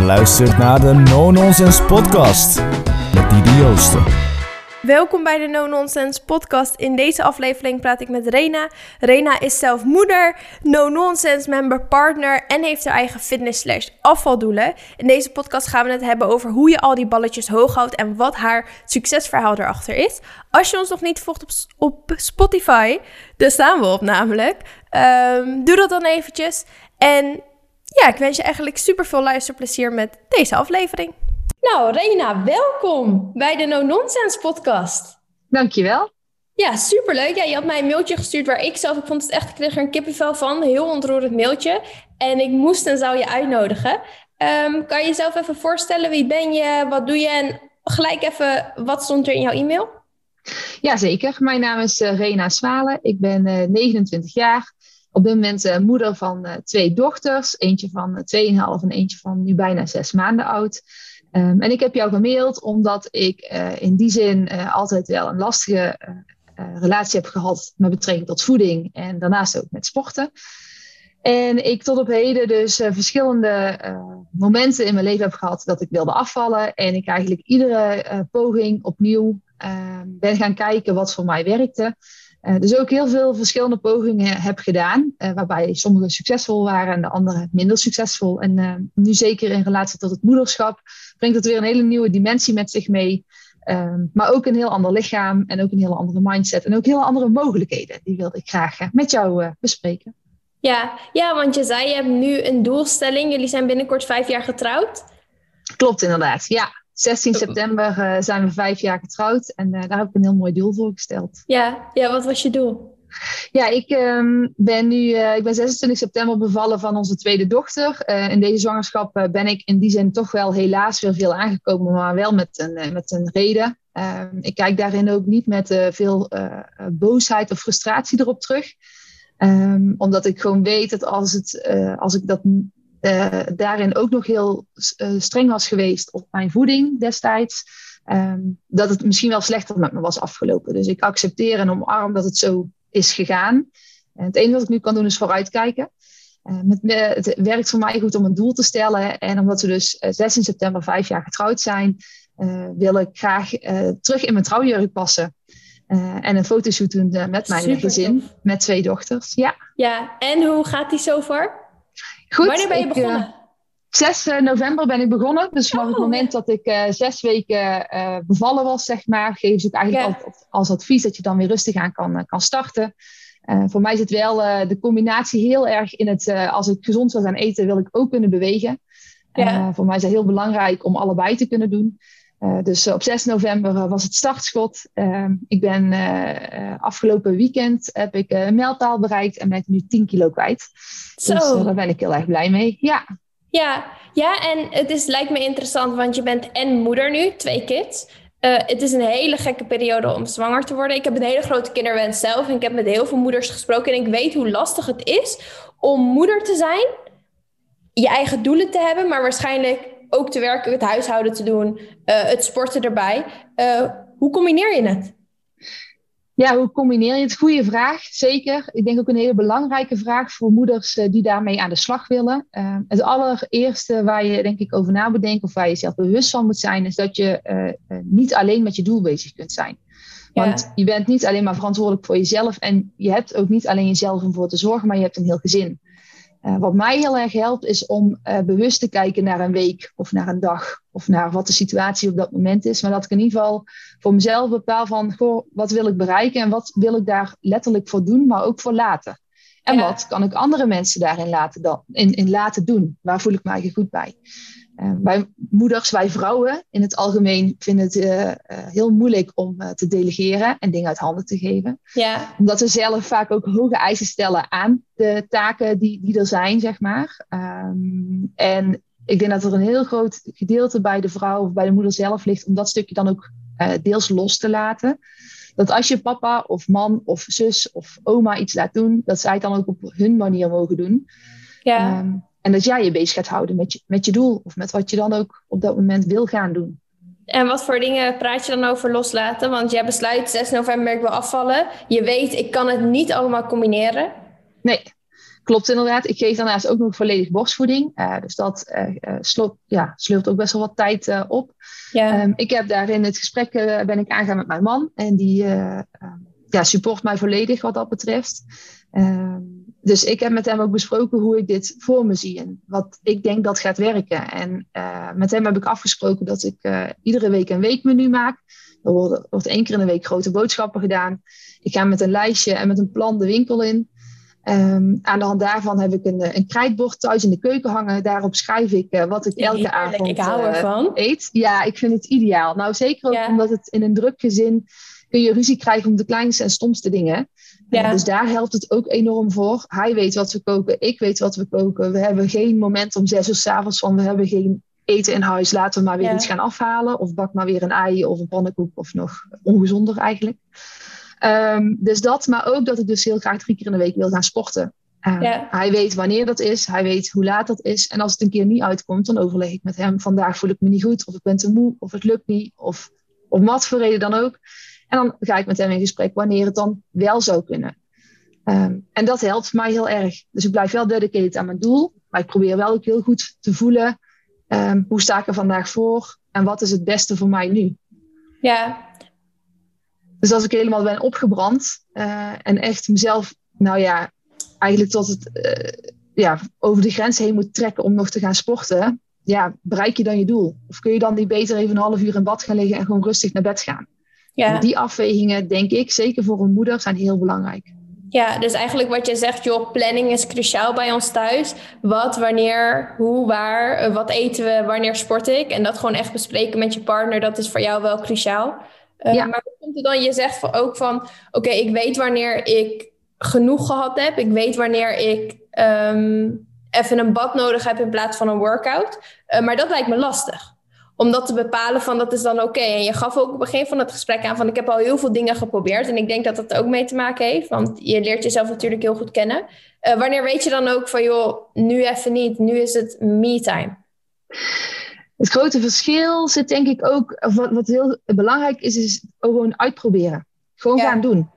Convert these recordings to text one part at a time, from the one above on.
Luistert naar de No Nonsense Podcast met Didi Joosten. Welkom bij de No Nonsense podcast. In deze aflevering praat ik met Rena. Rena is zelf moeder, No Nonsense member, partner en heeft haar eigen fitness slash afvaldoelen. In deze podcast gaan we het hebben over hoe je al die balletjes hoog houdt en wat haar succesverhaal erachter is. Als je ons nog niet volgt op, op Spotify, daar staan we op namelijk, ehm, doe dat dan eventjes. En ja, ik wens je eigenlijk super veel luisterplezier met deze aflevering. Nou, Rena, welkom bij de No Nonsense podcast. Dankjewel. Ja, superleuk. Ja, je had mij een mailtje gestuurd waar ik zelf, ik vond het echt, ik kreeg er een kippenvel van. Heel ontroerend mailtje. En ik moest en zou je uitnodigen. Ehm, kan je jezelf even voorstellen? Wie ben je? Wat doe je? En gelijk even, wat stond er in jouw e-mail? Jazeker. Mijn naam is uh, Rena Zwalen. Ik ben uh, eh, 29 jaar. Op dit moment uh, moeder van twee dochters. Eentje van 2,5 en eentje van nu bijna zes maanden oud. Um, en ik heb jou gemaild omdat ik in die zin altijd wel een lastige relatie heb gehad met betrekking tot voeding en daarnaast ook met sporten. En ik tot op heden dus verschillende momenten in mijn leven heb gehad dat ik wilde afvallen. En ik eigenlijk iedere poging opnieuw ehm, ben gaan kijken wat voor mij werkte. Dus ook heel veel verschillende pogingen heb gedaan, waarbij sommige succesvol waren en de andere minder succesvol. En nu zeker in relatie tot het moederschap brengt het weer een hele nieuwe dimensie met zich mee. Ehm, maar ook een heel ander lichaam en ook een heel andere mindset en ook heel andere mogelijkheden. Die wilde ik graag uh, met jou uh, bespreken. Ja, ja, want je zei je hebt nu een doelstelling. Jullie zijn binnenkort vijf jaar getrouwd. Klopt inderdaad, ja. 16 september uh, zijn we vijf jaar getrouwd en daar heb ik een heel mooi doel voor gesteld. Ja, ja wat was je doel? Ja, ik um, ben nu uh, ik ben 26 september bevallen van onze tweede dochter. Uh, in deze zwangerschap uh, ben ik in die zin toch wel helaas weer veel aangekomen, maar wel met een, met een reden. Ehm, ik kijk daarin ook niet met veel boosheid of frustratie erop terug. Um, omdat ik gewoon weet dat als, het, als ik dat daarin ook nog heel streng was geweest op mijn voeding destijds, dat het misschien wel slechter met me was afgelopen. Dus ik accepteer en omarm dat het zo is gegaan. En het enige wat ik nu kan doen is vooruitkijken. Uh, met, het werkt voor mij goed om een doel te stellen. En omdat we dus 16 eh, september vijf jaar getrouwd zijn, uh, wil ik graag terug in mijn trouwjurk passen. en een fotoshoot doen met mijn Super gezin, tof. met twee dochters. Ja. ja, en hoe gaat die zo voor? Goed. Wanneer ben je begonnen? 6 november ben ik begonnen. Dus vanaf oh. het moment dat ik uh, zes weken uh, bevallen was, zeg maar, geven ze ook eigenlijk yeah. als, als, advies dat je dan weer rustig aan kan, kan starten. voor mij zit wel de combinatie heel erg in het, als ik gezond zou gaan eten, wil ik ook kunnen bewegen. Yeah. voor mij is het heel belangrijk om allebei te kunnen doen. Dus op 6 november was het startschot. Ehm, ik ben afgelopen weekend heb ik een mijlpaal bereikt en ben ik nu 10 kilo kwijt. Zo. Dus daar ben ik heel erg blij mee. Ja. Ja, ja, en het is, lijkt me interessant, want je bent en moeder nu, twee kids. Het is een hele gekke periode om zwanger te worden. Ik heb een hele grote kinderwens zelf en ik heb met heel veel moeders gesproken. En ik weet hoe lastig het is om moeder te zijn, je eigen doelen te hebben, maar waarschijnlijk ook te werken, het huishouden te doen, uh, het sporten erbij. Uh, hoe combineer je het? Ja, hoe combineer je het? Goede vraag, zeker. Ik denk ook een hele belangrijke vraag voor moeders uh, die daarmee aan de slag willen. Uh, het allereerste waar je denk ik over na moet denken of waar je zelf bewust van moet zijn, is dat je uh, niet alleen met je doel bezig kunt zijn. Want ja. je bent niet alleen maar verantwoordelijk voor jezelf en je hebt ook niet alleen jezelf om voor te zorgen, maar je hebt een heel gezin. Uh, wat mij heel erg helpt, is om uh, bewust te kijken naar een week of naar een dag of naar wat de situatie op dat moment is. Maar dat ik in ieder geval voor mezelf bepaal van, goh, wat wil ik bereiken en wat wil ik daar letterlijk voor doen, maar ook voor laten. En ja. wat kan ik andere mensen daarin laten, dan, in, in laten doen? Waar voel ik me eigenlijk goed bij? Uh, wij moeders, wij vrouwen in het algemeen vinden het uh, uh, heel moeilijk om te delegeren en dingen uit handen te geven. Ja. Omdat we zelf vaak ook hoge eisen stellen aan de taken die, die er zijn, zeg maar. Um, en ik denk dat er een heel groot gedeelte bij de vrouw of bij de moeder zelf ligt om dat stukje dan ook deels los te laten. Dat als je papa of man of zus of oma iets laat doen, dat zij het dan ook op hun manier mogen doen. Ja. Um, en dat jij je bezig gaat houden met je, met je doel of met wat je dan ook op dat moment wil gaan doen. En wat voor dingen praat je dan over loslaten? Want jij besluit 6 november ik wil afvallen. Je weet, ik kan het niet allemaal combineren. Nee, klopt inderdaad. Ik geef daarnaast ook nog volledig borstvoeding. Uh, dus dat uh, slot, ja, sleurt ook best wel wat tijd op. Ja. Um, ik heb daar in het gesprek ben ik aangegaan met mijn man. En die ehm, ja, support mij volledig wat dat betreft. Ehm, dus ik heb met hem ook besproken hoe ik dit voor me zie en wat ik denk dat gaat werken. En met hem heb ik afgesproken dat ik iedere week een weekmenu maak. Er wordt, wordt één keer in de week grote boodschappen gedaan. Ik ga met een lijstje en met een plan de winkel in. Um, aan de hand daarvan heb ik een, een krijtbord thuis in de keuken hangen. Daarop schrijf ik uh, wat ik elke avond ik hou ervan. eet. Ja, ik vind het ideaal. Nou, zeker ook ja. omdat het in een druk gezin kun je ruzie krijgen om de kleinste en stomste dingen. Ja. Dus daar helpt het ook enorm voor. Hij weet wat we koken, ik weet wat we koken. We hebben geen moment om zes uur s'avonds van we hebben geen eten in huis. Laten we maar weer ja. iets gaan afhalen. Of bak maar weer een ei of een pannenkoek of nog ongezonder eigenlijk. Um, dus dat, maar ook dat ik dus heel graag drie keer in de week wil gaan sporten. Um, ja. Hij weet wanneer dat is, hij weet hoe laat dat is. En als het een keer niet uitkomt, dan overleg ik met hem. Vandaag voel ik me niet goed, of ik ben te moe, of het lukt niet, of om wat voor reden dan ook. En dan ga ik met hem in gesprek wanneer het dan wel zou kunnen. Um, en dat helpt mij heel erg. Dus ik blijf wel dedicated aan mijn doel, maar ik probeer wel ook heel goed te voelen hoe sta ik er vandaag voor en wat is het beste voor mij nu. Ja, dus als ik helemaal ben opgebrand uh, en echt mezelf, nou ja, eigenlijk tot het uh, ja, over de grens heen moet trekken om nog te gaan sporten, ja, bereik je dan je doel? Of kun je dan niet beter even een half uur in bad gaan liggen en gewoon rustig naar bed gaan? Ja. Die afwegingen, denk ik, zeker voor een moeder, zijn heel belangrijk. Ja, dus eigenlijk wat je zegt, joh, planning is cruciaal bij ons thuis. Wat, wanneer, hoe, waar, eh, wat eten we, wanneer sport ik? En dat gewoon echt bespreken met je partner, dat is voor jou wel cruciaal. Uh, ja. Maar hoe komt het dan? Je zegt ook van, oké, ik weet wanneer ik genoeg gehad heb. Ik weet wanneer ik um, even een bad nodig heb in plaats van een workout. Uh, maar dat lijkt me lastig. Om dat te bepalen van dat is dan oké. Okay. En je gaf ook op het begin van het gesprek aan van ik heb al heel veel dingen geprobeerd. En ik denk dat dat ook mee te maken heeft. Want je leert jezelf natuurlijk heel goed kennen. Uh, wanneer weet je dan ook van joh, nu even niet. Nu is het me time. Het grote verschil zit denk ik ook, of wat, wat heel belangrijk is, is gewoon uitproberen. Gewoon ja. gaan doen.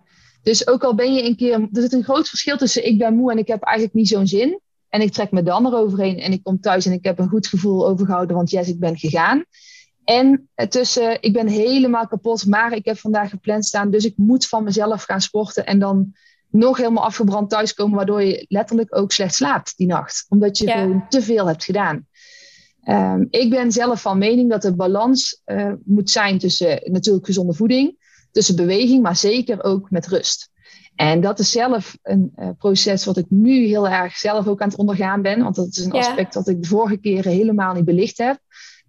Dus ook al ben je een keer, er zit een groot verschil tussen ik ben moe en ik heb eigenlijk niet zo'n zin. En ik trek me dan eroverheen en ik kom thuis en ik heb een goed gevoel overgehouden, want yes, ik ben gegaan. En tussen ik ben helemaal kapot, maar ik heb vandaag gepland staan, dus ik moet van mezelf gaan sporten en dan nog helemaal afgebrand thuiskomen, waardoor je letterlijk ook slecht slaapt die nacht. Omdat je ja. gewoon te veel hebt gedaan. Um, ik ben zelf van mening dat de balans uh, moet zijn tussen natuurlijk gezonde voeding, tussen beweging, maar zeker ook met rust. En dat is zelf een uh, proces wat ik nu heel erg zelf ook aan het ondergaan ben, want dat is een ja. aspect dat ik de vorige keren helemaal niet belicht heb.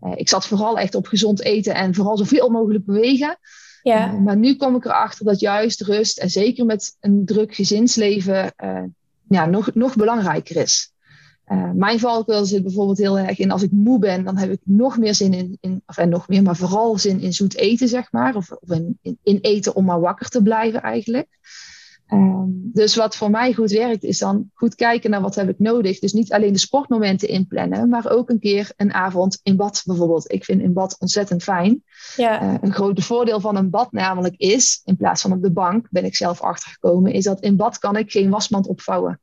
Uh, ik zat vooral echt op gezond eten en vooral zoveel mogelijk bewegen. Ja. maar nu kom ik erachter dat juist rust en zeker met een druk gezinsleven ja, nog, nog belangrijker is. Mijn valkuil zit bijvoorbeeld heel erg in als ik moe ben, dan heb ik nog meer zin in, in of en nog meer, maar vooral zin in zoet eten, zeg maar. Of, of in, in, in, eten om maar wakker te blijven eigenlijk. Um, dus wat voor mij goed werkt, is dan goed kijken naar wat heb ik nodig. Dus niet alleen de sportmomenten inplannen, maar ook een keer een avond in bad bijvoorbeeld. Ik vind in bad ontzettend fijn. Ja. Uh, een groot voordeel van een bad namelijk is, in plaats van op de bank, ben ik zelf achtergekomen, is dat in bad kan ik geen wasmand opvouwen.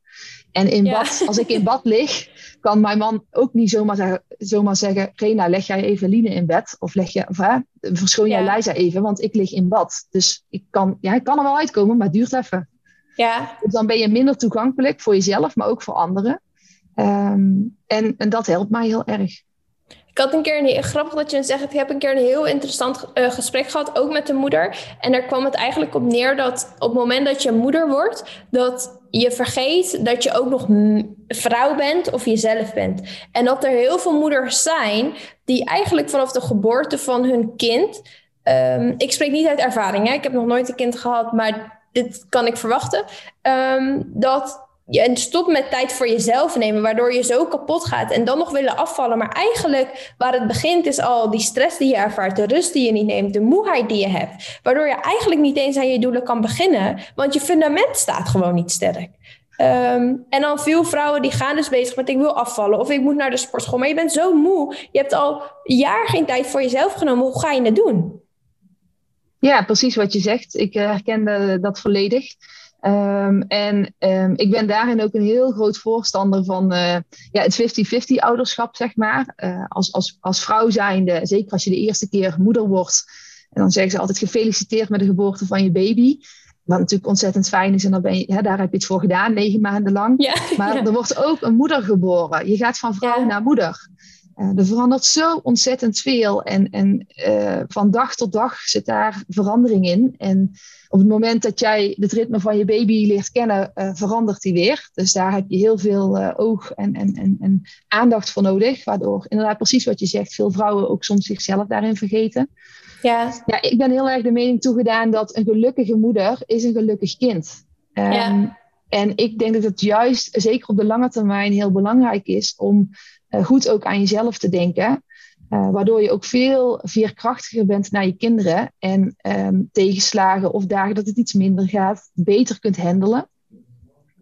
En in ja. bad, als ik in bad lig, kan mijn man ook niet zomaar zeggen, zomaar zeggen Rena, leg jij even Line in bed? Of, leg je, of hè, verschoon jij ja. Liza even, want ik lig in bad. Dus ik kan, ja, ik kan er wel uitkomen, maar het duurt even. Ja. Dus dan ben je minder toegankelijk voor jezelf, maar ook voor anderen. Um, en, en dat helpt mij heel erg. Ik had een keer een grappig dat je het zegt. Ik heb een keer een heel interessant uh, gesprek gehad, ook met de moeder. En daar kwam het eigenlijk op neer dat op het moment dat je moeder wordt, dat je vergeet dat je ook nog vrouw bent of jezelf bent. En dat er heel veel moeders zijn die eigenlijk vanaf de geboorte van hun kind. Um, ik spreek niet uit ervaring, hè? ik heb nog nooit een kind gehad, maar dit kan ik verwachten. Um, dat je en stop met tijd voor jezelf nemen, waardoor je zo kapot gaat en dan nog willen afvallen. Maar eigenlijk waar het begint is al die stress die je ervaart, de rust die je niet neemt, de moeheid die je hebt. Waardoor je eigenlijk niet eens aan je doelen kan beginnen, want je fundament staat gewoon niet sterk. Um, en dan veel vrouwen die gaan dus bezig met ik wil afvallen of ik moet naar de sportschool. Maar je bent zo moe. Je hebt al jaar geen tijd voor jezelf genomen. Hoe ga je het doen? Ja, precies wat je zegt. Ik herken dat volledig. Ehm, en ehm, ik ben daarin ook een heel groot voorstander van uh, ja, het 50-50 ouderschap, zeg maar. Uh, als, als, als vrouw zijnde, zeker als je de eerste keer moeder wordt, en dan zeggen ze altijd gefeliciteerd met de geboorte van je baby. Wat natuurlijk ontzettend fijn is. En dan ben je, hè, daar heb je het voor gedaan, negen maanden lang. Ja, maar er wordt ook een moeder geboren. Je gaat van vrouw naar moeder. Uh, er verandert zo ontzettend veel. En, en uh, van dag tot dag zit daar verandering in. En op het moment dat jij het ritme van je baby leert kennen, uh, verandert die weer. Dus daar heb je heel veel oog en, en, en, en aandacht voor nodig. Waardoor inderdaad precies wat je zegt, veel vrouwen ook soms zichzelf daarin vergeten. Ja. ja, ik ben heel erg de mening toegedaan dat een gelukkige moeder is een gelukkig kind. Um, ja. En ik denk dat het juist, zeker op de lange termijn, heel belangrijk is om uh, goed ook aan jezelf te denken. Uh, waardoor je ook veel veerkrachtiger bent naar je kinderen en um, tegenslagen of dagen dat het iets minder gaat, beter kunt handelen.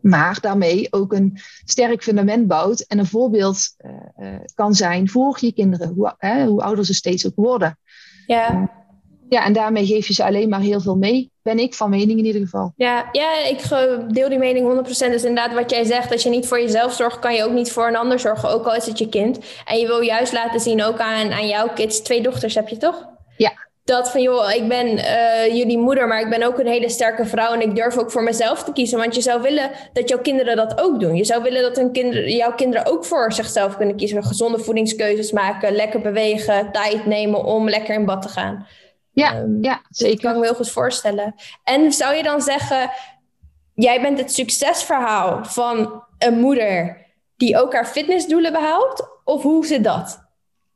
Maar daarmee ook een sterk fundament bouwt en een voorbeeld uh, kan zijn voor je kinderen, hoe, hoe ouder ze steeds ook worden. Ja. Ja, en daarmee geef je ze alleen maar heel veel mee. Ben ik van mening in ieder geval. Ja, ja ik deel die mening 100%. Dus inderdaad wat jij zegt, als je niet voor jezelf zorgt, kan je ook niet voor een ander zorgen. Ook al is het je kind. En je wil juist laten zien, ook aan, aan jouw kids, twee dochters heb je toch? Ja. Dat van, joh, ik ben uh, jullie moeder, maar ik ben ook een hele sterke vrouw. En ik durf ook voor mezelf te kiezen. Want je zou willen dat jouw kinderen dat ook doen. Je zou willen dat hun kinderen, jouw kinderen ook voor zichzelf kunnen kiezen. Gezonde voedingskeuzes maken, lekker bewegen, tijd nemen om lekker in bad te gaan. Ja, um, ja zeker. Dat kan ik me heel goed voorstellen. En zou je dan zeggen, jij bent het succesverhaal van een moeder die ook haar fitnessdoelen behaalt? Of hoe zit dat?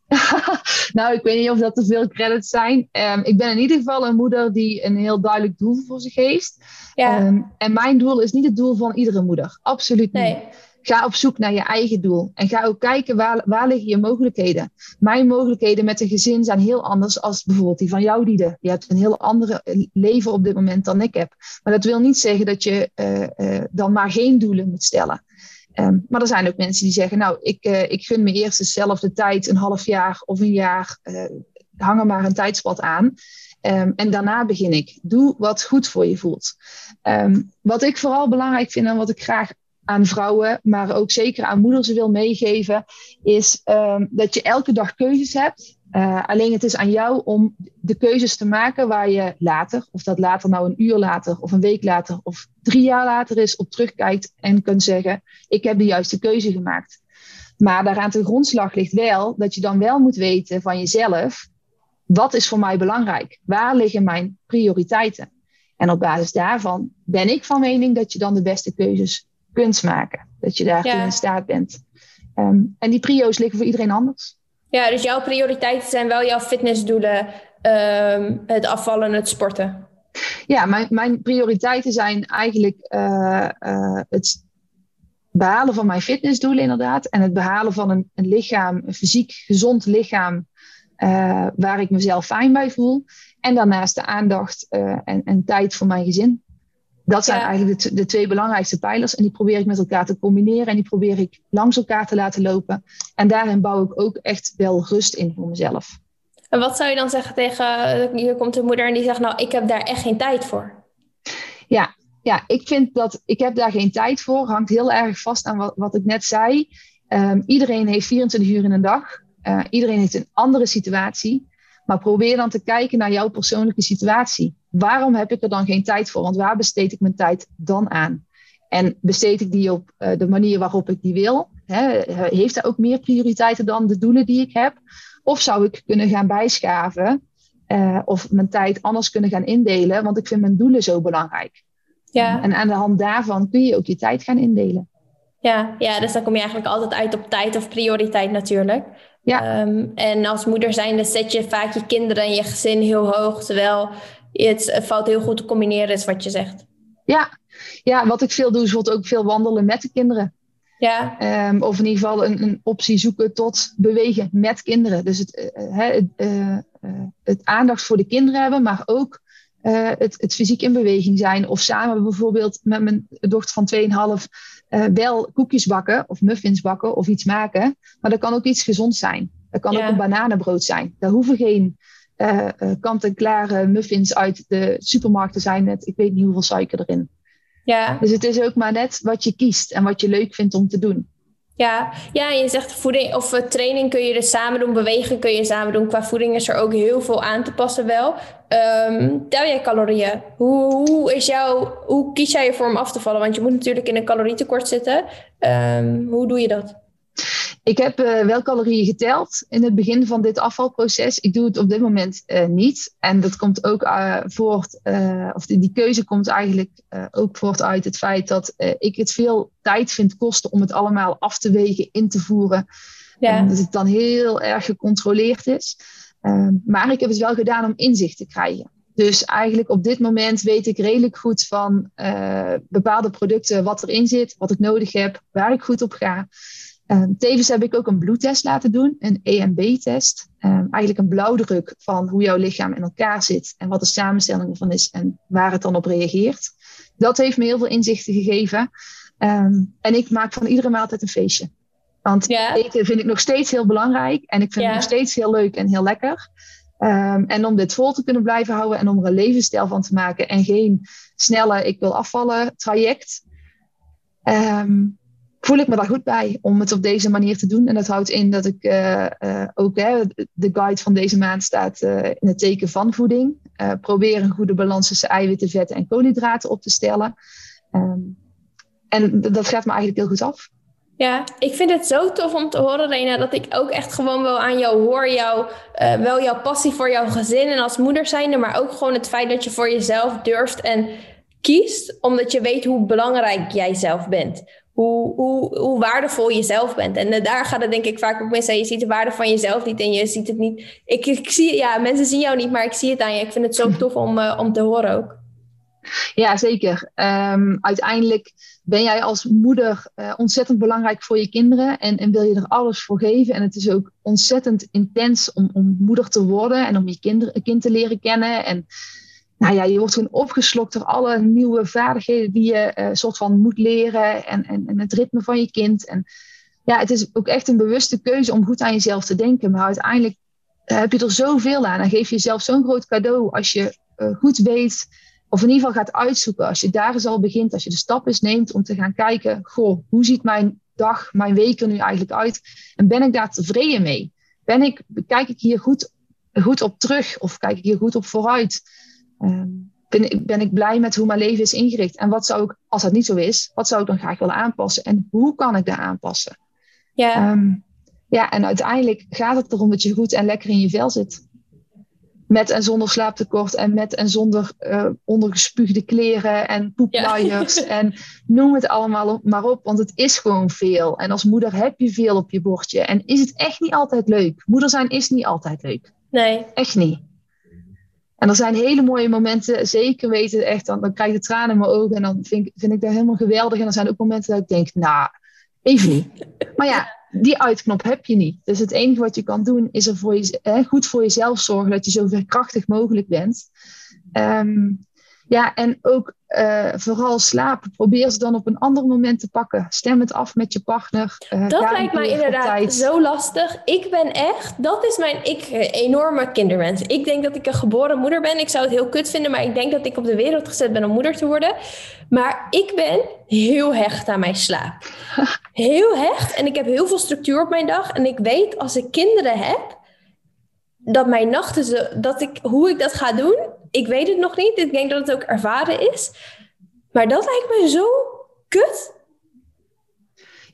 nou, ik weet niet of dat te veel credits zijn. Um, ik ben in ieder geval een moeder die een heel duidelijk doel voor zich heeft. Ja. Um, en mijn doel is niet het doel van iedere moeder. Absoluut niet. Nee. Ga op zoek naar je eigen doel. En ga ook kijken waar, waar liggen je mogelijkheden. Mijn mogelijkheden met een gezin zijn heel anders als bijvoorbeeld die van jou, Diede. Je hebt een heel ander leven op dit moment dan ik heb. Maar dat wil niet zeggen dat je uh, uh, dan maar geen doelen moet stellen. Um, maar er zijn ook mensen die zeggen, nou, ik, uh, ik gun me eerst dezelfde tijd, een half jaar of een jaar, hang er maar een tijdspad aan. Um, en daarna begin ik. Doe wat goed voor je voelt. Um, wat ik vooral belangrijk vind en wat ik graag aan vrouwen, maar ook zeker aan moeders wil meegeven, is um, dat je elke dag keuzes hebt. Uh, alleen het is aan jou om de keuzes te maken waar je later, of dat later nou een uur later, of een week later, of drie jaar later is, op terugkijkt en kunt zeggen: Ik heb de juiste keuze gemaakt. Maar daaraan ten grondslag ligt wel dat je dan wel moet weten van jezelf: wat is voor mij belangrijk? Waar liggen mijn prioriteiten? En op basis daarvan ben ik van mening dat je dan de beste keuzes kunt maken. Dat je daartoe ja. in staat bent. Um, en die prio's liggen voor iedereen anders. Ja, dus jouw prioriteiten zijn wel jouw fitnessdoelen, um, het afvallen, het sporten. Ja, mijn, mijn prioriteiten zijn eigenlijk uh, uh, het behalen van mijn fitnessdoelen inderdaad. En het behalen van een, een lichaam, een fysiek gezond lichaam, uh, waar ik mezelf fijn bij voel. En daarnaast de aandacht en, en tijd voor mijn gezin. Dat zijn ja. eigenlijk de, de, twee belangrijkste pijlers. En die probeer ik met elkaar te combineren. En die probeer ik langs elkaar te laten lopen. En daarin bouw ik ook echt wel rust in voor mezelf. En wat zou je dan zeggen tegen... Hier komt een moeder en die zegt... Nou, ik heb daar echt geen tijd voor. Ja, ja ik vind dat... Ik heb daar geen tijd voor. Hangt heel erg vast aan wat, wat ik net zei. Um, iedereen heeft 24 uur in een dag. Uh, iedereen heeft een andere situatie. Maar probeer dan te kijken naar jouw persoonlijke situatie. Waarom heb ik er dan geen tijd voor? Want waar besteed ik mijn tijd dan aan? En besteed ik die op uh, de manier waarop ik die wil? Hè? Heeft dat ook meer prioriteiten dan de doelen die ik heb? Of zou ik kunnen gaan bijschaven? Uh, of mijn tijd anders kunnen gaan indelen? Want ik vind mijn doelen zo belangrijk. Ja. En aan de hand daarvan kun je ook je tijd gaan indelen. Ja, ja, dus dan kom je eigenlijk altijd uit op tijd of prioriteit natuurlijk. Ja. Um, en als moeder zijnde zet je vaak je kinderen en je gezin heel hoog, terwijl het valt heel goed te combineren, is wat je zegt. Ja, ja wat ik veel doe, is ook veel wandelen met de kinderen. Ja. Um, of in ieder geval een, een, optie zoeken tot bewegen met kinderen. Dus het, uh, het, uh, het, aandacht voor de kinderen hebben, maar ook uh, het, het, fysiek in beweging zijn. Of samen bijvoorbeeld met mijn dochter van 2,5 wel koekjes bakken of muffins bakken of iets maken. Maar dat kan ook iets gezond zijn. Dat kan ja. ook een bananenbrood zijn. Daar hoeven geen uh, kant-en-klare muffins uit de supermarkt te zijn met ik weet niet hoeveel suiker erin. Ja. Dus het is ook maar net wat je kiest en wat je leuk vindt om te doen. Ja, ja je zegt voeding of uh, training kun je dus samen doen, bewegen kun je samen doen. Qua voeding is er ook heel veel aan te passen wel. Um, tel jij calorieën? Hoe, hoe, is jouw, hoe kies jij ervoor om af te vallen? Want je moet natuurlijk in een calorietekort zitten. Um, hoe doe je dat? Ik heb uh, wel calorieën geteld in het begin van dit afvalproces. Ik doe het op dit moment uh, niet. En dat komt ook uh, voort, of die, die, keuze komt eigenlijk ook voort uit het feit dat ik het veel tijd vind kosten om het allemaal af te wegen, in te voeren. Ja. En dat het dan heel erg gecontroleerd is. Ehm, maar ik heb het wel gedaan om inzicht te krijgen. Dus eigenlijk op dit moment weet ik redelijk goed van bepaalde producten wat erin zit, wat ik nodig heb, waar ik goed op ga. Um, tevens heb ik ook een bloedtest laten doen, een EMB-test. Um, eigenlijk een blauwdruk van hoe jouw lichaam in elkaar zit en wat de samenstelling ervan is en waar het dan op reageert. Dat heeft me heel veel inzichten gegeven. En ik maak van iedere maaltijd een feestje. Want ja. eten vind ik nog steeds heel belangrijk en ik vind ja. het nog steeds heel leuk en heel lekker. en om dit vol te kunnen blijven houden en om er een levensstijl van te maken en geen snelle ik wil afvallen traject voel ik me daar goed bij om het op deze manier te doen. En dat houdt in dat ik uh, uh, ook, hè, de guide van deze maand staat uh, in het teken van voeding. probeer een goede balans tussen eiwitten, vetten en koolhydraten op te stellen. Um, en dat gaat me eigenlijk heel goed af. Ja, ik vind het zo tof om te horen, Rena, dat ik ook echt gewoon wel aan jou hoor. Jou, wel jouw passie voor jouw gezin en als moeder zijnde, maar ook gewoon het feit dat je voor jezelf durft en kiest, omdat je weet hoe belangrijk jij zelf bent hoe, hoe, hoe waardevol je zelf bent. En uh, daar gaat het denk ik vaak ook zijn. Je ziet de waarde van jezelf niet en je ziet het niet. Ik, ik zie, ja, mensen zien jou niet, maar ik zie het aan je. Ik vind het zo tof om, uh, om te horen ook. Ja, zeker. Um, uiteindelijk ben jij als moeder uh, ontzettend belangrijk voor je kinderen en, en wil je er alles voor geven. En het is ook ontzettend intens om, om moeder te worden en om je kinder, kind te leren kennen. En nou ja, je wordt gewoon opgeslokt door alle nieuwe vaardigheden die je uh, soort van moet leren en, en, het ritme van je kind. En ja, het is ook echt een bewuste keuze om goed aan jezelf te denken. Maar uiteindelijk uh, heb je er zoveel aan en geef je jezelf zo'n groot cadeau als je goed weet, of in ieder geval gaat uitzoeken, als je daar eens al begint, als je de stap eens neemt om te gaan kijken, goh, hoe ziet mijn dag, mijn week er nu eigenlijk uit? En ben ik daar tevreden mee? Ben ik, kijk ik hier goed, goed op terug of kijk ik hier goed op vooruit? Um, ben, ben, ik blij met hoe mijn leven is ingericht? En wat zou ik, als dat niet zo is, wat zou ik dan graag willen aanpassen? En hoe kan ik daar aanpassen? Ja. Um, ja, en uiteindelijk gaat het erom dat je goed en lekker in je vel zit. Met en zonder slaaptekort en met en zonder uh, ondergespuugde kleren en poepluiers. Ja. en noem het allemaal maar op, want het is gewoon veel. En als moeder heb je veel op je bordje. En is het echt niet altijd leuk. Moeder zijn is niet altijd leuk. Nee. Echt niet. En er zijn hele mooie momenten, zeker weten, echt, dan, dan krijg je de tranen in mijn ogen en dan vind, vind ik dat helemaal geweldig. En er zijn ook momenten dat ik denk, nou, even niet. Maar ja, die uitknop heb je niet. Dus het enige wat je kan doen, is er voor je, goed voor jezelf zorgen dat je zo verkrachtig mogelijk bent. Um, ja, en ook uh, vooral slapen. Probeer ze dan op een ander moment te pakken. Stem het af met je partner. Uh, dat lijkt mij inderdaad zo lastig. Ik ben echt, dat is mijn ik, enorme kinderwens. Ik denk dat ik een geboren moeder ben. Ik zou het heel kut vinden, maar ik denk dat ik op de wereld gezet ben om moeder te worden. Maar ik ben heel hecht aan mijn slaap. Heel hecht. En ik heb heel veel structuur op mijn dag. En ik weet als ik kinderen heb, dat mijn nachten, dat ik, hoe ik dat ga doen, ik weet het nog niet. Ik denk dat het ook ervaren is. Maar dat lijkt me zo kut.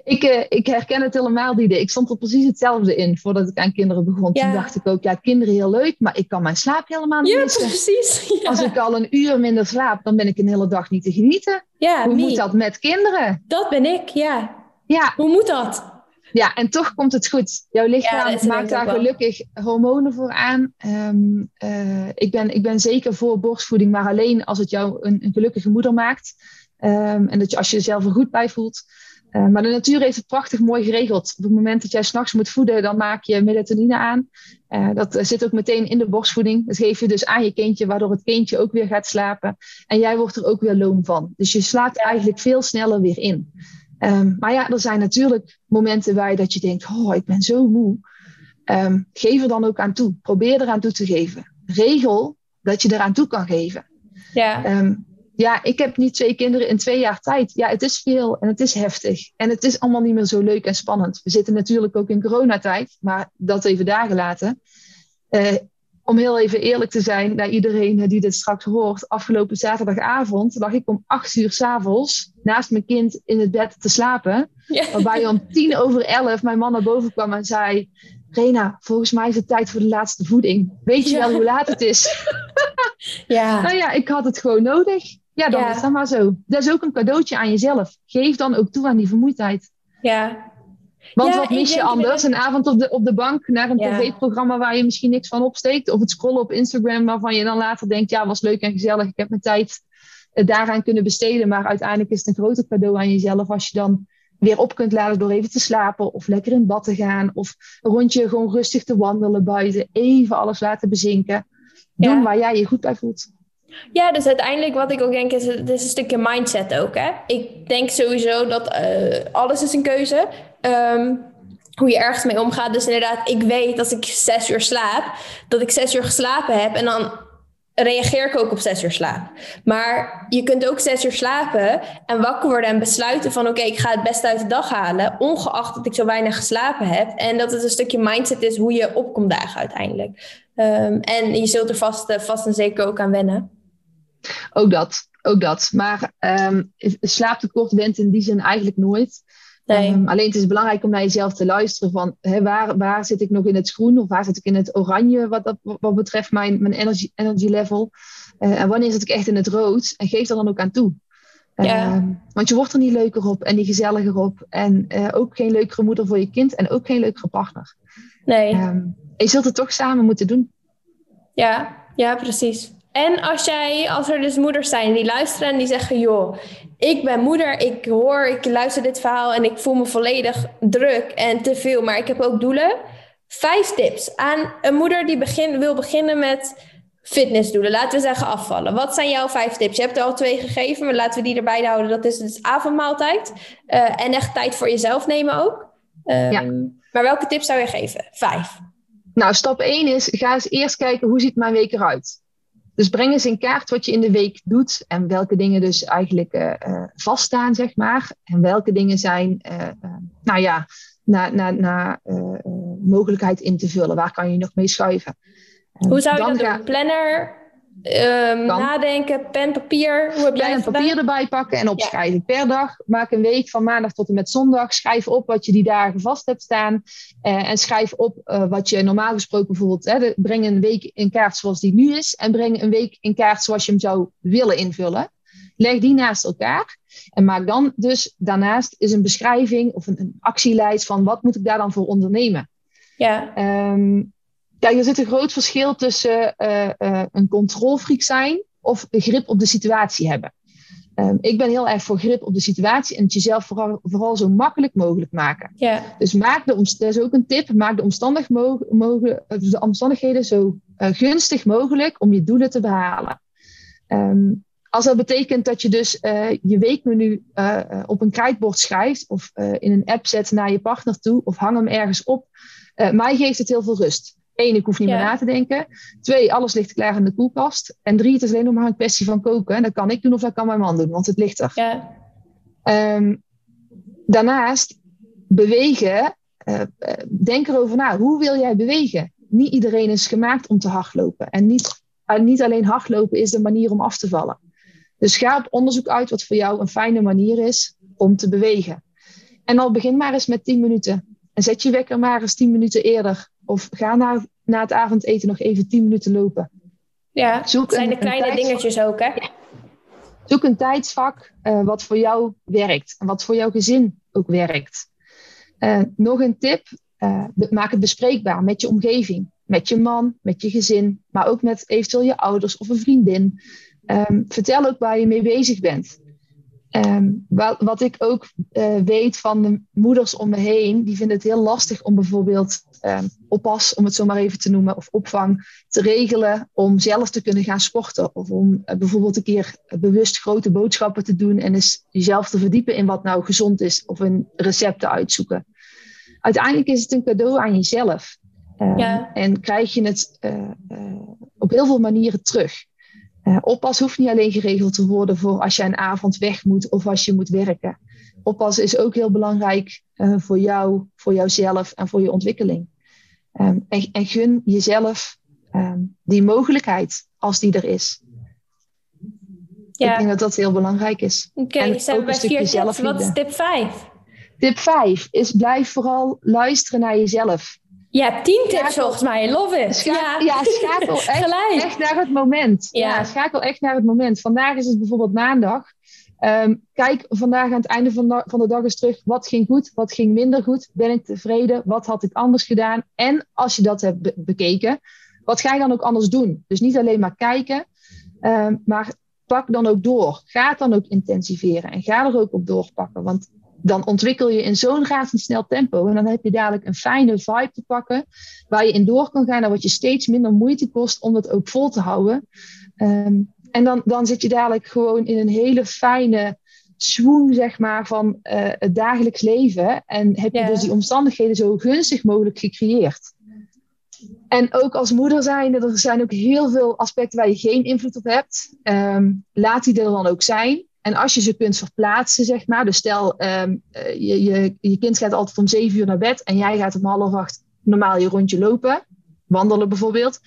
Ik, uh, ik herken het helemaal, die Ik stond er precies hetzelfde in voordat ik aan kinderen begon. Ja. Toen dacht ik ook, ja, kinderen heel leuk, maar ik kan mijn slaap helemaal niet ja, missen. Precies, ja. Als ik al een uur minder slaap, dan ben ik een hele dag niet te genieten. Ja, Hoe moet dat met kinderen? Dat ben ik, ja. Ja. Hoe moet dat? Ja, en toch komt het goed. Jouw lichaam ja, maakt daar gelukkig hormonen voor aan. Um, uh, ik, ben, ik ben zeker voor borstvoeding, maar alleen als het jou een, een gelukkige moeder maakt. Um, en dat je, als je er zelf er goed bij voelt. Uh, maar de natuur heeft het prachtig mooi geregeld. Op het moment dat jij s'nachts moet voeden, dan maak je melatonine aan. Uh, dat zit ook meteen in de borstvoeding. Dat geef je dus aan je kindje, waardoor het kindje ook weer gaat slapen. En jij wordt er ook weer loom van. Dus je slaapt eigenlijk veel sneller weer in. Um, maar ja, er zijn natuurlijk momenten waar je dat je denkt, oh, ik ben zo moe. Um, geef er dan ook aan toe. Probeer eraan toe te geven. Regel dat je eraan toe kan geven. Ja. Um, ja, ik heb nu twee kinderen in twee jaar tijd. Ja, het is veel en het is heftig. En het is allemaal niet meer zo leuk en spannend. We zitten natuurlijk ook in coronatijd, maar dat even daar gelaten. Uh, om heel even eerlijk te zijn naar iedereen die dit straks hoort. Afgelopen zaterdagavond lag ik om acht uur s'avonds naast mijn kind in het bed te slapen. Ja. Waarbij om tien over elf mijn man naar boven kwam en zei... Rena, volgens mij is het tijd voor de laatste voeding. Weet je wel hoe laat het is? ja. nou ja, ik had het gewoon nodig. Ja, dan is dat maar zo. Dat is ook een cadeautje aan jezelf. Geef dan ook toe aan die vermoeidheid. Ja, want wat mis je anders? Een avond op de, op de bank naar een tv-programma waar je misschien niks van opsteekt. Of het scrollen op Instagram waarvan je dan later denkt, ja, was leuk en gezellig. Ik heb mijn tijd eh, daaraan kunnen besteden. Maar uiteindelijk is het een groter cadeau aan jezelf als je dan weer op kunt laden door even te slapen. Of lekker in bad te gaan. Of een rondje gewoon rustig te wandelen buiten. Even alles laten bezinken. Doen waar jij je goed bij voelt. Ja, dus uiteindelijk wat ik ook denk is, het is een stukje mindset ook. Hè? Ik denk sowieso dat uh, alles is een keuze. Um, hoe je ergens mee omgaat. Dus inderdaad, ik weet als ik zes uur slaap, dat ik zes uur geslapen heb. En dan reageer ik ook op zes uur slaap. Maar je kunt ook zes uur slapen en wakker worden en besluiten van oké, ik ga het beste uit de dag halen, ongeacht dat ik zo weinig geslapen heb. En dat het een stukje mindset is hoe je opkomt dagen uiteindelijk. Um, en je zult er vast, uh, vast en zeker ook aan wennen. Ook dat, ook dat. Maar um, slaaptekort went in die zin eigenlijk nooit. Ehm, alleen het is belangrijk om naar jezelf te luisteren van hè, waar, waar zit ik nog in het groen of waar zit ik in het oranje wat, dat, wat betreft mijn, mijn energy, energy level. Uh, en wanneer zit ik echt in het rood en geef er dan ook aan toe. Ja. Ehm, want je wordt er niet leuker op en niet gezelliger op. En uh, ook geen leukere moeder voor je kind en ook geen leukere partner. Nee. Um, je zult het toch samen moeten doen. Ja, ja precies. En als jij, als er dus moeders zijn die luisteren en die zeggen, joh, ik ben moeder, ik hoor, ik luister dit verhaal en ik voel me volledig druk en te veel, maar ik heb ook doelen. Vijf tips aan een moeder die begin, wil beginnen met fitnessdoelen. Laten we zeggen afvallen. Wat zijn jouw vijf tips? Je hebt er al twee gegeven, maar laten we die erbij houden. Dat is dus avondmaaltijd uh, en echt tijd voor jezelf nemen ook. Um, ja. Maar welke tips zou je geven? Vijf. Nou, stap 1 is, ga eens eerst kijken hoe ziet mijn week eruit. Dus breng eens in kaart wat je in de week doet en welke dingen dus eigenlijk uh, vaststaan, zeg maar. En welke dingen zijn, uh, nou ja, naar na, na, mogelijkheid in te vullen. Waar kan je nog mee schuiven? Hoe zou je dat doen? Planner, Um, nadenken, pen, papier. Hoe heb pen en papier erbij pakken en opschrijven. Per dag maak een week van maandag tot en met zondag. Schrijf op wat je die dagen vast hebt staan. Uh, en schrijf op uh, wat je normaal gesproken bijvoorbeeld... Hè, breng een week in kaart zoals die nu is. En breng een week in kaart zoals je hem zou willen invullen. Leg die naast elkaar. En maak dan dus daarnaast is een beschrijving of een, een actielijst van wat moet ik daar dan voor ondernemen. Ja. Um, Kijk, er zit een groot verschil tussen uh, uh, een controlfreak zijn of grip op de situatie hebben. Um, ik ben heel erg voor grip op de situatie en het jezelf vooral, vooral zo makkelijk mogelijk maken. Ja. Dus maak de, dat is ook een tip, maak de, omstandig mo mogen, de omstandigheden zo uh, gunstig mogelijk om je doelen te behalen. Um, als dat betekent dat je dus uh, je weekmenu uh, op een krijtbord schrijft of in een app zet naar je partner toe of hang hem ergens op, mij geeft het heel veel rust. Eén, ik hoef niet meer na te denken. Twee, alles ligt klaar in de koelkast. En drie, het is alleen nog maar een kwestie van koken. Dat kan ik doen of dat kan mijn man doen, want het ligt er. Ja. Um, daarnaast, bewegen. Uh, denk erover na. Hoe wil jij bewegen? Niet iedereen is gemaakt om te hardlopen. En niet, uh, niet alleen hardlopen is de manier om af te vallen. Dus ga op onderzoek uit wat voor jou een fijne manier is om te bewegen. En al begin maar eens met 10 minuten. En zet je wekker maar eens 10 minuten eerder. Of ga na, na het avondeten nog even 10 minuten lopen. Ja, Zoek zijn de kleine dingetjes ook, hè? Zoek een tijdsvak uh, wat voor jou werkt. En wat voor jouw gezin ook werkt. Uh, nog een tip. Uh, maak het bespreekbaar met je omgeving. Met je man, met je gezin. Maar ook met eventueel je ouders of een vriendin. Um, vertel ook waar je mee bezig bent. Um, wat, wat, ik ook uh, weet van de moeders om me heen, die vinden het heel lastig om bijvoorbeeld um, oppas, om het zo maar even te noemen, of opvang te regelen om zelf te kunnen gaan sporten. Of om uh, bijvoorbeeld een keer bewust grote boodschappen te doen en eens jezelf te verdiepen in wat nou gezond is of een recept te uitzoeken. Uiteindelijk is het een cadeau aan jezelf. Um, ja. En krijg je het uh, op heel veel manieren terug. Uh, oppas hoeft niet alleen geregeld te worden voor als je een avond weg moet of als je moet werken. Oppas is ook heel belangrijk uh, voor jou, voor jouzelf en voor je ontwikkeling. Um, en, en, gun jezelf um, die mogelijkheid als die er is. Ja. Ik denk dat dat heel belangrijk is. Oké, okay, zijn we bij vier tips. Wat is tip 5? Tip 5 is blijf vooral luisteren naar jezelf. Je hebt tien tips volgens mij, love it. ja. ja, schakel echt, echt, naar het moment. Ja. ja. schakel echt naar het moment. Vandaag is het bijvoorbeeld maandag. Um, kijk vandaag aan het einde van de, van de dag eens terug. Wat ging goed? Wat ging minder goed? Ben ik tevreden? Wat had ik anders gedaan? En als je dat hebt bekeken, wat ga je dan ook anders doen? Dus niet alleen maar kijken, um, maar pak dan ook door. Ga het dan ook intensiveren en ga er ook op doorpakken. Want dan ontwikkel je in zo'n razendsnel tempo. En dan heb je dadelijk een fijne vibe te pakken. Waar je in door kan gaan en wat je steeds minder moeite kost om dat ook vol te houden. Um, en dan, dan zit je dadelijk gewoon in een hele fijne swoon, zeg maar, van uh, het dagelijks leven. En heb je dus die omstandigheden zo gunstig mogelijk gecreëerd. En ook als moeder zijn, er zijn ook heel veel aspecten waar je geen invloed op hebt. Um, laat die er dan ook zijn. En als je ze kunt verplaatsen, zeg maar. Dus stel, um, je, je, je kind gaat altijd om zeven uur naar bed en jij gaat om half acht normaal je rondje lopen. Wandelen bijvoorbeeld.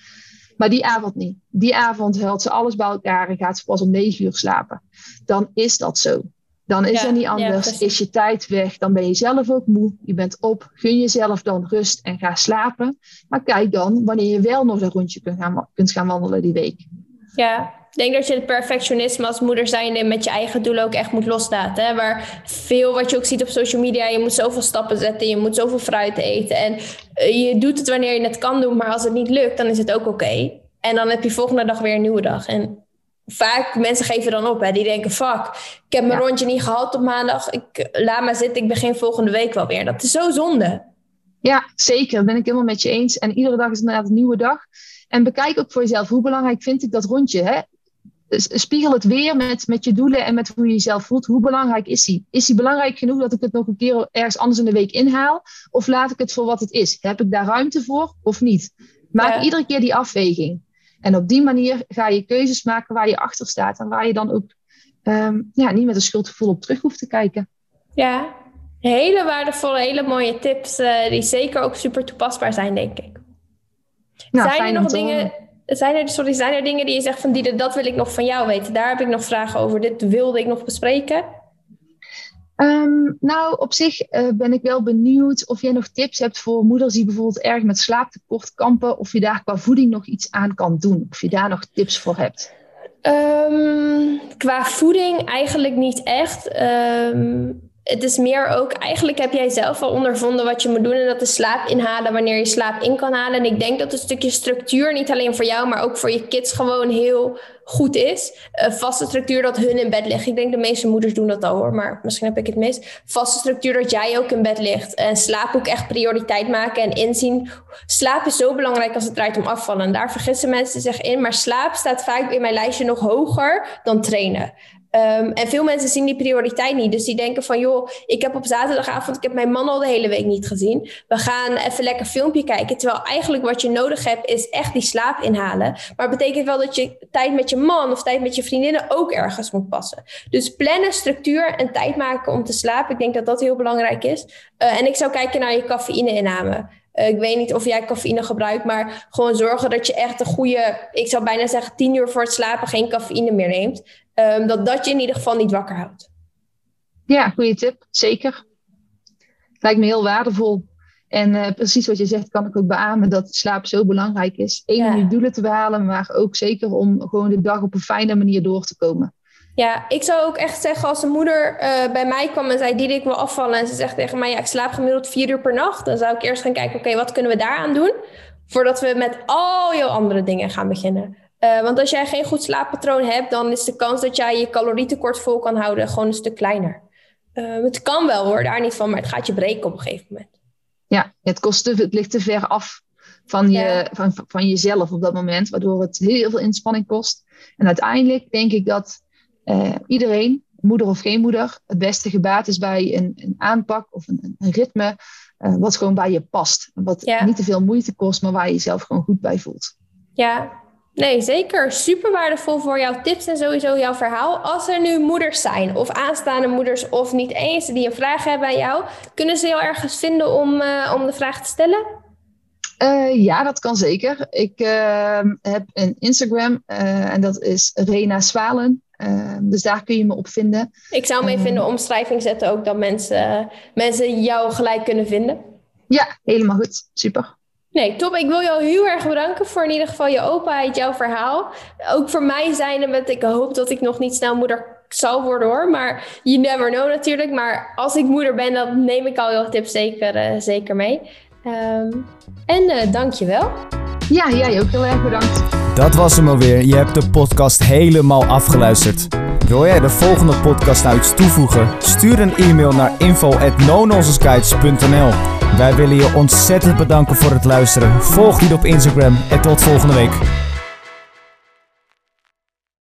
Maar die avond niet. Die avond huilt ze alles bij elkaar en gaat ze pas om negen uur slapen. Dan is dat zo. Dan is er niet anders. is je tijd weg. Dan ben je zelf ook moe. Je bent op. Gun jezelf dan rust en ga slapen. Maar kijk dan wanneer je wel nog een rondje kunt gaan, kunt gaan wandelen die week. Ja, ik denk dat je het perfectionisme als moeder zijnde met je eigen doelen ook echt moet loslaten. Hè? Waar veel wat je ook ziet op social media, je moet zoveel stappen zetten, je moet zoveel fruit eten. En eh, je doet het wanneer je het kan doen, maar als het niet lukt, dan is het ook oké. En dan heb je volgende dag weer een nieuwe dag. En vaak mensen geven dan op. Hè? Die denken, fuck, ik heb mijn rondje niet gehad op maandag. Ik, laat maar zitten, ik begin volgende week wel weer. Dat is zo zonde. Ja, zeker. Dat ben ik helemaal met je eens. En iedere dag is inderdaad een nieuwe dag. En bekijk ook voor jezelf, hoe belangrijk vind ik dat rondje? Hè? Spiegel het weer met, met je doelen en met hoe je jezelf voelt. Hoe belangrijk is die? Is die belangrijk genoeg dat ik het nog een keer ergens anders in de week inhaal? Of laat ik het voor wat het is? Heb ik daar ruimte voor of niet? Maak iedere keer die afweging. En op die manier ga je keuzes maken waar je achter staat en waar je dan ook um, ja, niet met een schuldgevoel op terug hoeft te kijken. Ja, hele waardevolle, hele mooie tips uh, die zeker ook super toepasbaar zijn, denk ik. Nou, zijn er nog dingen zijn er, sorry, zijn er dingen die je zegt van die, dat wil ik nog van jou weten? Daar heb ik nog vragen over. Dit wilde ik nog bespreken. Um, nou, op zich uh, ben ik wel benieuwd of jij nog tips hebt voor moeders die bijvoorbeeld erg met slaaptekort kampen. Of je daar qua voeding nog iets aan kan doen. Of je daar nog tips voor hebt. Um, qua voeding eigenlijk niet echt. Um, het is meer ook, eigenlijk heb jij zelf al ondervonden wat je moet doen. En dat is slaap inhalen wanneer je slaap in kan halen. En ik denk dat een stukje structuur, niet alleen voor jou, maar ook voor je kids, gewoon heel goed is. Een vaste structuur dat hun in bed liggen. Ik denk de meeste moeders doen dat al hoor, maar misschien heb ik het mis. Vaste structuur dat jij ook in bed ligt. En slaap ook echt prioriteit maken en inzien. Slaap is zo belangrijk als het draait om afvallen. En daar vergissen mensen zich in. Maar slaap staat vaak in mijn lijstje nog hoger dan trainen. Um, en veel mensen zien die prioriteit niet. Dus die denken van, joh, ik heb op zaterdagavond, ik heb mijn man al de hele week niet gezien. We gaan even lekker filmpje kijken. Terwijl eigenlijk wat je nodig hebt, is echt die slaap inhalen. Maar het betekent wel dat je tijd met je man of tijd met je vriendinnen ook ergens moet passen. Dus plannen, structuur en tijd maken om te slapen. Ik denk dat dat heel belangrijk is. Uh, en ik zou kijken naar je cafeïne-inname. Uh, ik weet niet of jij cafeïne gebruikt, maar gewoon zorgen dat je echt een goede, ik zou bijna zeggen, tien uur voor het slapen geen cafeïne meer neemt. Um, dat dat je in ieder geval niet wakker houdt. Ja, goede tip. Zeker. Lijkt me heel waardevol. En uh, precies wat je zegt, kan ik ook beamen dat slaap zo belangrijk is. Eén, om je doelen te behalen, maar ook zeker om gewoon de dag op een fijne manier door te komen. Ja, ik zou ook echt zeggen, als een moeder uh, bij mij kwam en zei: die ik wil afvallen. En ze zegt tegen mij: ja, ik slaap gemiddeld vier uur per nacht. Dan zou ik eerst gaan kijken: oké, wat kunnen we daaraan doen? Voordat we met al jouw andere dingen gaan beginnen. Uh, want als jij geen goed slaappatroon hebt, dan is de kans dat jij je calorietekort vol kan houden gewoon een stuk kleiner. Uh, het kan wel hoor, daar niet van, maar het gaat je breken op een gegeven moment. Ja, het, kost te, het ligt te ver af van, je, van, van jezelf op dat moment, waardoor het heel veel inspanning kost. En uiteindelijk denk ik dat uh, iedereen, moeder of geen moeder, het beste gebaat is bij een, een aanpak of een, een ritme wat gewoon bij je past. Wat niet te veel moeite kost, maar waar je jezelf gewoon goed bij voelt. Ja, Nee, zeker. Super waardevol voor jouw tips en sowieso jouw verhaal. Als er nu moeders zijn, of aanstaande moeders, of niet eens, die een vraag hebben aan jou, kunnen ze jou ergens vinden om, uh, om de vraag te stellen? Uh, ja, dat kan zeker. Ik uh, heb een Instagram en dat is Rena Swalen. dus daar kun je me op vinden. Ik zou hem even in de omschrijving zetten ook, dat mensen, mensen jou gelijk kunnen vinden. Ja, helemaal goed. Super. Nee, top. Ik wil jou heel erg bedanken voor in ieder geval je openheid, jouw verhaal. Ook voor mij zijnde met, ik hoop dat ik nog niet snel moeder zal worden hoor. Maar you never know natuurlijk. Maar als ik moeder ben, dan neem ik al jouw tips zeker, uh, zeker mee. Um, en uh, dankjewel. Ja, jij ook heel erg bedankt. Dat was hem alweer. Je hebt de podcast helemaal afgeluisterd. Wil jij de volgende podcast nou iets toevoegen? Stuur een e-mail naar info.nononsenskites.nl Wij willen je ontzettend bedanken voor het luisteren. Volg je op Instagram en tot volgende week.